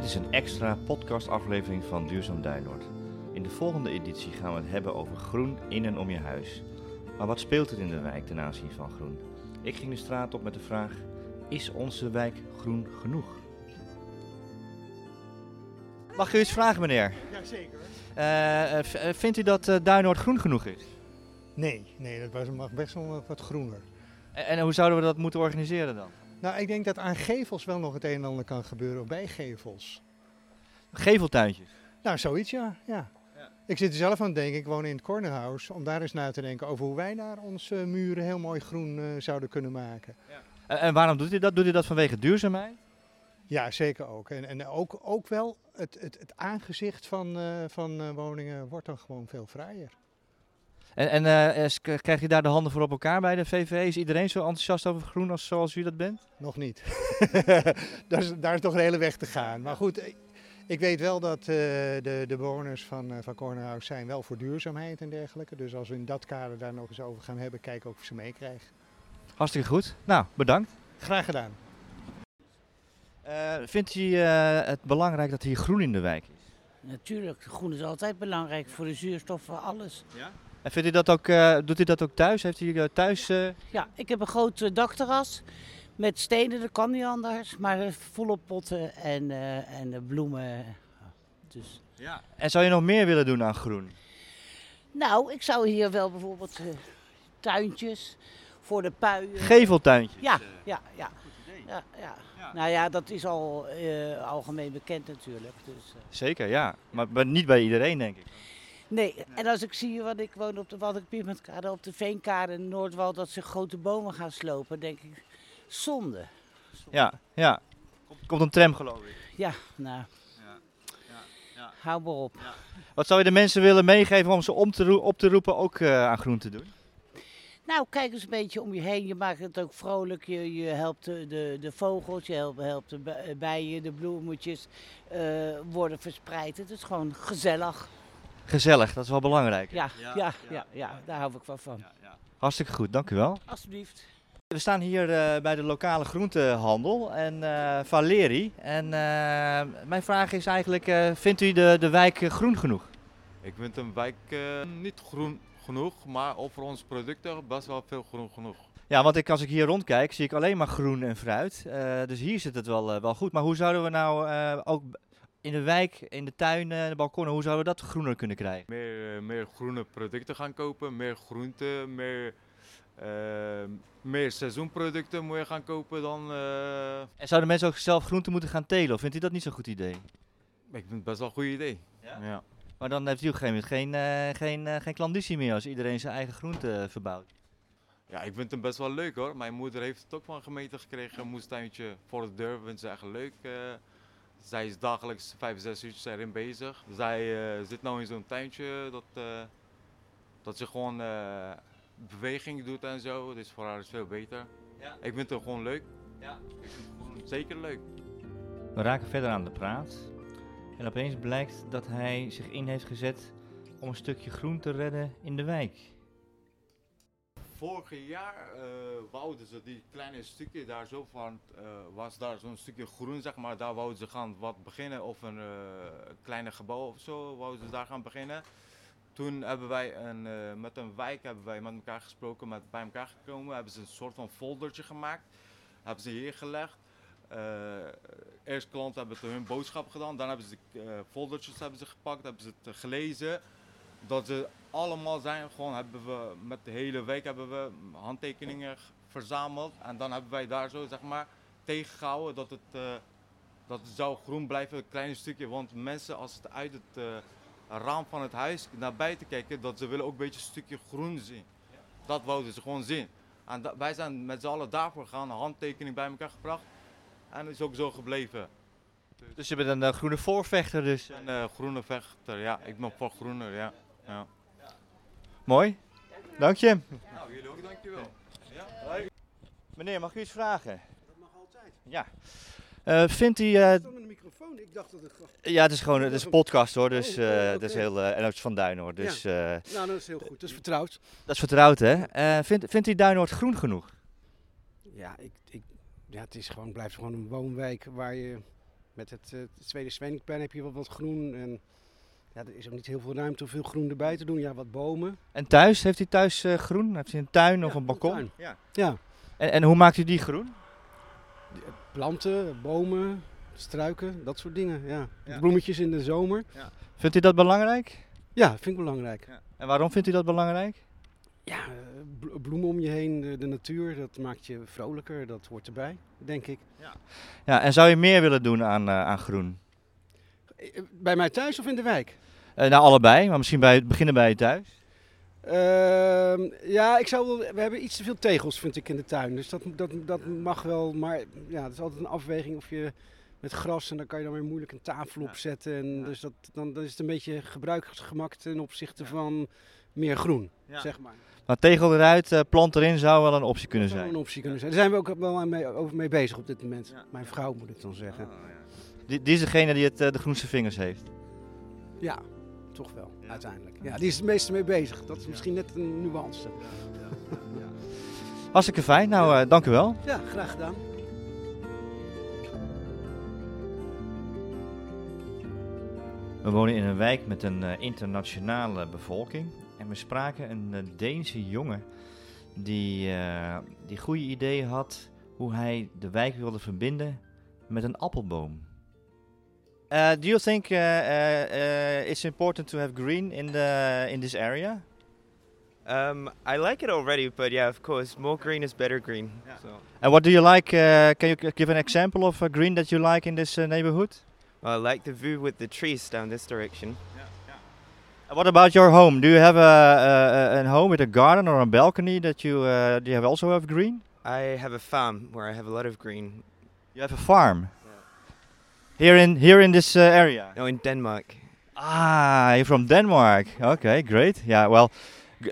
Dit is een extra podcastaflevering van Duurzaam Duinoord. In de volgende editie gaan we het hebben over groen in en om je huis. Maar wat speelt er in de wijk ten aanzien van groen? Ik ging de straat op met de vraag: is onze wijk groen genoeg? Mag u iets vragen, meneer? Jazeker. Eh, eh, v- eh, vindt u dat eh, Duinoord groen genoeg is? Nee, nee, dat mag best wel wat- wat groener. En, en hoe zouden we dat moeten organiseren dan? Nou, ik denk dat aan gevels wel nog het een en ander kan gebeuren, bij gevels. Geveltuintjes. Nou, zoiets ja, ja. Ik zit er zelf aan het denken, ik woon in het cornerhouse, om daar eens na te denken over hoe wij daar onze muren heel mooi groen eh, zouden kunnen maken. En, en waarom doet u dat? Doet u dat vanwege duurzaamheid? Ja, zeker ook. En, en ook, ook wel het, het, het aangezicht van, eh, van eh, woningen wordt dan gewoon veel vrijer. En, en eh, krijg je daar de handen voor op elkaar bij de VVE? Is iedereen zo enthousiast over groen als zoals u dat bent? Nog niet. daar, is, daar is nog een hele weg te gaan. Maar goed, ik, ik weet wel dat eh, de, de bewoners van, eh, van Cornerhouse zijn wel voor duurzaamheid en dergelijke. Dus als we in dat kader daar nog eens over gaan hebben, kijken of ik ze meekrijg. Hartstikke goed. Nou, bedankt. Graag gedaan. Eh, vindt u eh, het belangrijk dat hier groen in de wijk is? Natuurlijk, groen is altijd belangrijk voor de zuurstof, voor alles. En vindt u dat ook, eh, doet u dat ook thuis? Heeft u eh, thuis... eh, Ja, ik heb een groot dakterras met stenen, dat kan niet anders. Maar volop potten en, eh, en bloemen. Dus. En zou je nog meer willen doen aan groen? Nou, ik zou hier wel bijvoorbeeld eh, tuintjes voor de puien. Geveltuintjes? Ja, ja, ja. ja, ja. Nou ja, dat is al eh, algemeen bekend natuurlijk. Dus, eh. Zeker, ja. Maar, maar niet bij iedereen, denk ik. Nee, en als ik zie, want ik woon op de Waddenpiementkade, op de Veenkade in Noordwald, dat ze grote bomen gaan slopen, denk ik, zonde. Ja, ja. Komt, komt een tram, geloof ik. Ja, nou, ja. hou maar op. Wat zou je de mensen willen meegeven om ze om te op te roepen ook eh, aan groen te doen? Nou, kijk eens een beetje om je heen. Je maakt het ook vrolijk. Je, je helpt de, de, de vogels, je helpt, helpt de bi- bijen, de bloemetjes eh, worden verspreid. Het is gewoon gezellig. Gezellig, dat is wel belangrijk. Ja, ja, ja, ja, daar hou ik wel van. Hartstikke goed, dank u wel. Alsjeblieft. We staan hier eh, bij de lokale groentehandel en eh Valeri. En eh, mijn vraag is eigenlijk, eh, vindt u de, de wijk groen genoeg? Ik vind een wijk eh, niet groen genoeg, maar over onze producten best wel veel groen genoeg. Ja, want ik, als ik hier rondkijk, zie ik alleen maar groen en fruit. Eh, dus hier zit het wel, wel goed. Maar hoe zouden we nou eh, ook in de wijk, in de tuinen, de balkonnen, hoe zouden we dat groener kunnen krijgen? Meer, eh, meer groene producten gaan kopen, meer groenten, meer, eh, meer seizoenproducten moet je gaan kopen dan... eh, En zouden mensen ook zelf groenten moeten gaan telen? Of vindt u dat niet zo'n goed idee? ik vind het best wel een goed idee. Ja? Ja. Maar dan heeft u op een gegeven moment geen, eh, geen, geen klandizie meer als iedereen zijn eigen groente verbouwt. ja, ik vind het best wel leuk hoor. Mijn moeder heeft het ook van de gemeente gekregen, een moestuintje voor de deur. Vindt ze echt leuk. Zij is dagelijks vijf, zes uurtjes erin bezig. Zij eh, zit nou in zo'n tuintje dat, eh, dat ze gewoon eh, beweging doet en zo. Dus voor haar is het veel beter. Ja. Ik vind het gewoon leuk. Ja. Ik vind het gewoon zeker leuk. We raken verder aan de praat. En opeens blijkt dat hij zich in heeft gezet om een stukje groen te redden in de wijk. Vorig jaar eh wouden ze die kleine stukje daar zo van, eh, was daar zo'n stukje groen zeg maar, daar wouden ze gaan wat beginnen of een eh, kleine gebouw of zo, wouden ze daar gaan beginnen. Toen hebben wij een, met een wijk hebben wij met elkaar gesproken, met, bij elkaar gekomen, hebben ze een soort van foldertje gemaakt, hebben ze hier gelegd. Eerst klanten hebben het hun boodschap gedaan, dan hebben ze de foldertjes hebben ze gepakt, hebben ze het gelezen dat ze allemaal zijn. Gewoon hebben we met de hele week hebben we handtekeningen verzameld. En dan hebben wij daar zo zeg maar tegengehouden dat het, eh, dat het zou groen blijven, een klein stukje. Want mensen als het uit het eh, raam van het huis naar buiten kijken, dat ze willen ook een beetje een stukje groen zien. Dat wouden ze gewoon zien. En da- wij zijn met z'n allen daarvoor een handtekening bij elkaar gebracht. En het is ook zo gebleven. Dus je bent een eh, groene voorvechter, dus Een groene vechter, ja. Ik ben voor groener, ja. ja. Mooi. Dank je. Nou, jullie ook, dankjewel. Meneer, mag ik u iets vragen? Dat mag altijd. Ja. Eh, vindt u... eh, microfoon. Ik dacht dat het. ja, het is gewoon het is een podcast hoor, dus eh, het is heel... eh, en is van Duinoord, dus eh, Nou, dat is heel goed. Dat is vertrouwd. dat is vertrouwd hè. Eh, vindt, vindt u Duinoord groen genoeg? Ja, ik, ik, ja, het is gewoon, blijft gewoon een woonwijk waar je Met het, het tweede Svennikplein heb je wat, wat groen. En ja, er is ook niet heel veel ruimte om veel groen erbij te doen. Ja, wat bomen. En thuis, heeft u thuis eh, groen? Heeft u een tuin of Ja, een balkon? tuin. Ja. Ja, En, en hoe maakt u die groen? planten, bomen, struiken, dat soort dingen. Ja. Ja. Bloemetjes in de zomer. Vindt u dat belangrijk? Ja, vind ik belangrijk. En waarom vindt u dat belangrijk? Ja, eh, blo- bloemen om je heen, de, de natuur, dat maakt je vrolijker. Dat hoort erbij, denk ik. Ja, en zou je meer willen doen aan, eh, aan groen? Eh, Bij mij thuis of in de wijk? Eh, nou, allebei, maar misschien bij, beginnen bij je thuis. Ehm, ja, ik zou wel, we hebben iets te veel tegels, vind ik, in de tuin. Dus dat, dat, dat mag wel. Maar ja, het is altijd een afweging of je met gras en dan kan je dan weer moeilijk een tafel opzetten. En Ja. dus dat, dan, dan is het een beetje gebruiksgemak ten opzichte van meer groen, Ja. zeg maar. Maar tegel eruit, eh, plant erin zou wel een optie kunnen zijn. een optie kunnen zijn. Daar zijn we ook wel mee, over mee bezig op dit moment. Mijn vrouw moet ik dan zeggen. Die, die is degene die het, eh, de groenste vingers heeft. Ja, toch wel, Ja. uiteindelijk. Ja, die is het meeste mee bezig. Dat is misschien net een nuance. Hartstikke fijn, nou eh, dank u wel. Ja, graag gedaan. We wonen in een wijk met een eh, internationale bevolking. En we spraken een eh, Deense jongen die, eh die goede ideeën had hoe hij de wijk wilde verbinden met een appelboom. Uh, do you think uh, uh, uh, it's important to have green in, the, in this area? Um, I like it already, but yeah, of course, more green is better green. So, And what do you like? Uh, can you g- give an example of a green that you like in this uh, neighborhood? well, I like the view with the trees down this direction. And What about your home? Do you have a, a, a home with a garden or a balcony that you uh, do you have also have green? I have a farm where I have a lot of green. You have a farm here in here in this uh, area. No, in Denmark. Ah, you're from Denmark. Okay, great. Yeah, well, g-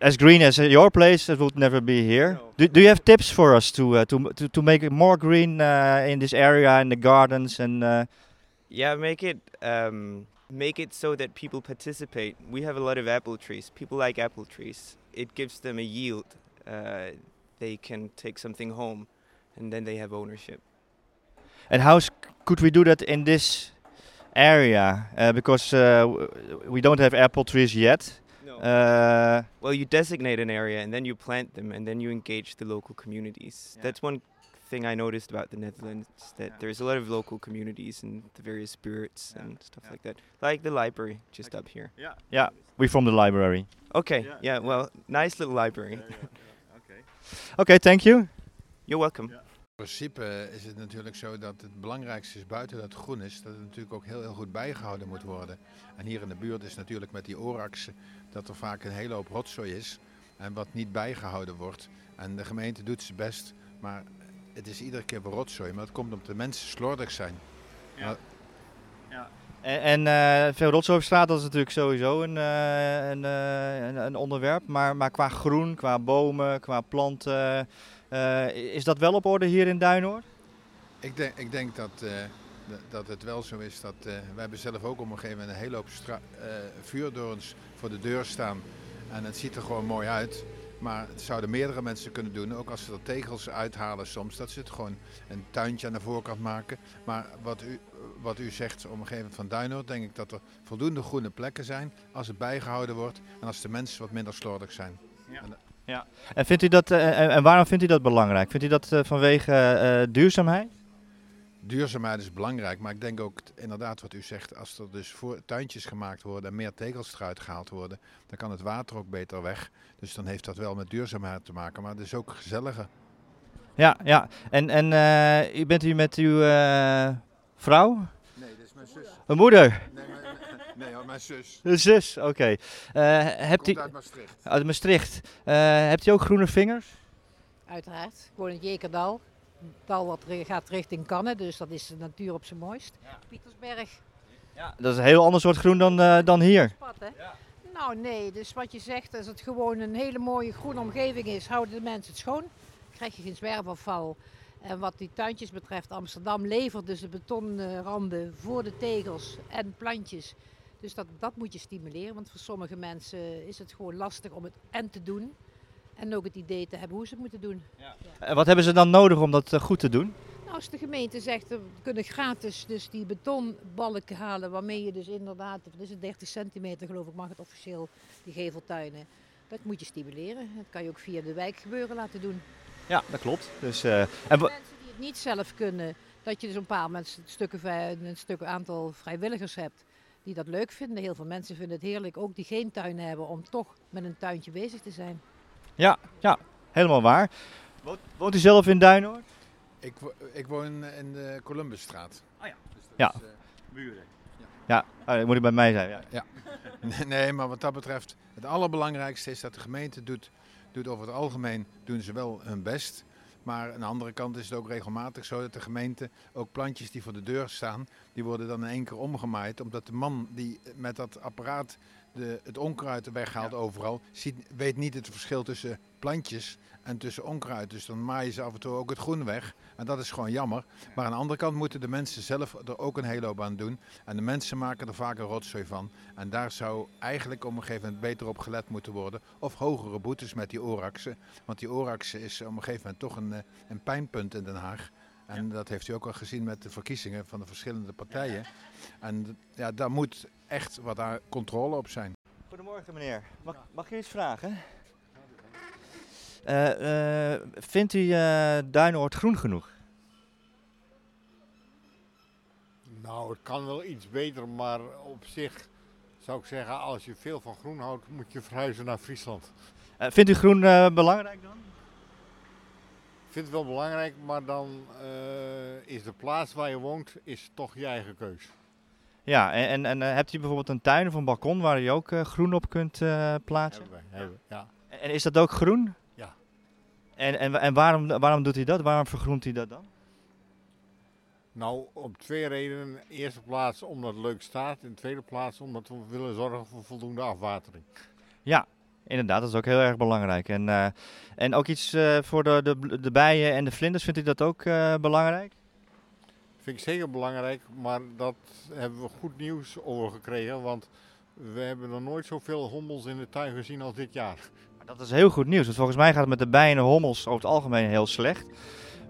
as green as uh, your place, it would never be here. No. Do, do you have tips for us to uh, to, to to make it more green uh, in this area in the gardens and? Uh, Yeah, make it um, make it so that people participate. We have a lot of apple trees. People like apple trees. It gives them a yield. Uh, they can take something home, and then they have ownership. And how s- could we do that in this area? Uh, because uh, w- we don't have apple trees yet. No. Uh, well, you designate an area, and then you plant them, and then you engage the local communities. Yeah. That's one thing I noticed about the Netherlands that Yeah. there's a lot of local communities and the various spirits Yeah. and stuff Yeah. like that. Like the library just Okay. up here. yeah, We're from the library. Okay, Yeah, yeah, well, nice little library. Okay. okay, thank you. You're welcome. In principe is het natuurlijk zo dat het belangrijkste is buiten dat het groen is, dat het natuurlijk ook heel, heel goed bijgehouden moet worden. En hier in de buurt is natuurlijk met die oraksen dat er vaak een hele hoop rotzooi is en wat niet bijgehouden wordt. En de gemeente doet zijn best, maar het is iedere keer weer rotzooi. Maar dat komt omdat de mensen slordig zijn. En, en eh, veel rotzooi op dat is natuurlijk sowieso een, eh, eh, een, een onderwerp. Maar, maar qua groen, qua bomen, qua planten, is dat wel op orde hier in Duinoord? Ik denk, ik denk dat, dat het wel zo is dat eh, we hebben zelf ook op een gegeven moment een hele hoop vuurdorens voor de deur staan. En het ziet er gewoon mooi uit. Maar het zouden meerdere mensen kunnen doen, ook als ze er tegels uithalen soms. Dat ze het gewoon een tuintje aan de voorkant maken. Maar wat u, wat u zegt moment van Duinoord, denk ik dat er voldoende groene plekken zijn als het bijgehouden wordt en als de mensen wat minder slordig zijn. En, vindt u dat, eh, en, en waarom vindt u dat belangrijk? Vindt u dat eh, vanwege eh, duurzaamheid? Duurzaamheid is belangrijk, maar ik denk ook inderdaad wat u zegt, als er dus voor tuintjes gemaakt worden en meer tegels eruit gehaald worden, dan kan het water ook beter weg. Dus dan heeft dat wel met duurzaamheid te maken, maar het is ook gezelliger. Ja, ja. En, en eh, u bent hier met uw eh, vrouw? Nee, dat is mijn zus. Een moeder? Nee, nee mijn zus. Een zus, oké. Eh, hebt u, uit Maastricht. uit Maastricht. Eh, hebt u ook groene vingers? Uiteraard. Gewoon het Jekerdal. Een dal wat gaat richting Kannen, dus dat is de natuur op zijn mooist. Pietersberg. Ja. Dat is een heel ander soort groen dan, eh, dan hier. Pad, hè? Nou nee, dus wat je zegt, als het gewoon een hele mooie groene omgeving is, houden de mensen het schoon. Krijg je geen zwerfafval. En wat die tuintjes betreft, Amsterdam levert dus de betonranden voor de tegels en plantjes. Dus dat, dat moet je stimuleren, want voor sommige mensen is het gewoon lastig om het en te doen. En ook het idee te hebben hoe ze het moeten doen. En wat hebben ze dan nodig om dat eh, goed te doen? Nou, als de gemeente zegt, we kunnen gratis dus die betonbalken halen, waarmee je dus inderdaad, dat is het 30 centimeter geloof ik, mag het officieel, die geveltuinen. Dat moet je stimuleren. Dat kan je ook via de wijk gebeuren laten doen. Ja, dat klopt. Dus, eh, en Mensen die het niet zelf kunnen, dat je dus een paar mensen, stukken, vrij- een stuk aantal vrijwilligers hebt die dat leuk vinden. Heel veel mensen vinden het heerlijk, ook die geen tuin hebben, om toch met een tuintje bezig te zijn. ja, ja, helemaal waar. Woont, woont u zelf in Duinoord? Ik, ik woon in de Columbusstraat. Oh ja. Dus dat Ja. is, eh, Buren. Ja, oh, dan moet u bij mij zijn. Ja. Nee, maar wat dat betreft, het allerbelangrijkste is dat de gemeente doet, doet over het algemeen doen ze wel hun best. Maar aan de andere kant is het ook regelmatig zo dat de gemeente ook plantjes die voor de deur staan, die worden dan in één keer omgemaaid. Omdat de man die met dat apparaat de, het onkruid weghaalt overal, ziet, weet niet het verschil tussen plantjes en tussen onkruid. Dus dan maaien ze af en toe ook het groen weg. En dat is gewoon jammer. Maar aan de andere kant moeten de mensen zelf er ook een hele hoop aan doen. En de mensen maken er vaak een rotzooi van. En daar zou eigenlijk op een gegeven moment beter op gelet moeten worden. Of hogere boetes met die oraksen. Want die oraksen is op een gegeven moment toch een, eh, een pijnpunt in Den Haag. En dat heeft u ook al gezien met de verkiezingen van de verschillende partijen. En ja, daar moet echt wat aan controle op zijn. Goedemorgen meneer. Mag, mag je iets vragen? Eh, eh, vindt u eh Duinoord groen genoeg? Nou, het kan wel iets beter, maar op zich zou ik zeggen, als je veel van groen houdt, moet je verhuizen naar Friesland. Eh, vindt u groen eh, belangrijk dan? Ik vind het wel belangrijk, maar dan eh, is de plaats waar je woont, is toch je eigen keus. Ja, en, en, en eh, hebt u bijvoorbeeld een tuin of een balkon waar u ook eh, groen op kunt eh, plaatsen? Hebben we, hebben we, ja. En is dat ook groen? Ja. En, en, en waarom, waarom doet hij dat? Waarom vergroent hij dat dan? Nou, op twee redenen. In eerste plaats omdat het leuk staat. In de tweede plaats omdat we willen zorgen voor voldoende afwatering. Ja, inderdaad, dat is ook heel erg belangrijk. En, en ook iets voor de, de, de bijen en de vlinders, vindt u dat ook belangrijk? Vind ik zeker belangrijk, maar dat hebben we goed nieuws over gekregen. Want we hebben nog nooit zoveel hommels in de tuin gezien als dit jaar. Dat is heel goed nieuws, want volgens mij gaat het met de bijen en hommels over het algemeen heel slecht.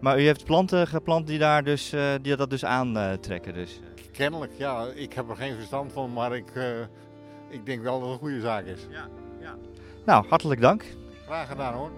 Maar u heeft planten geplant die, daar dus, eh, die dat dus aantrekken. Dus. eh. Kennelijk, ja. Ik heb er geen verstand van, maar ik, eh, ik denk wel dat het een goede zaak is. Nou, hartelijk dank. Graag gedaan hoor.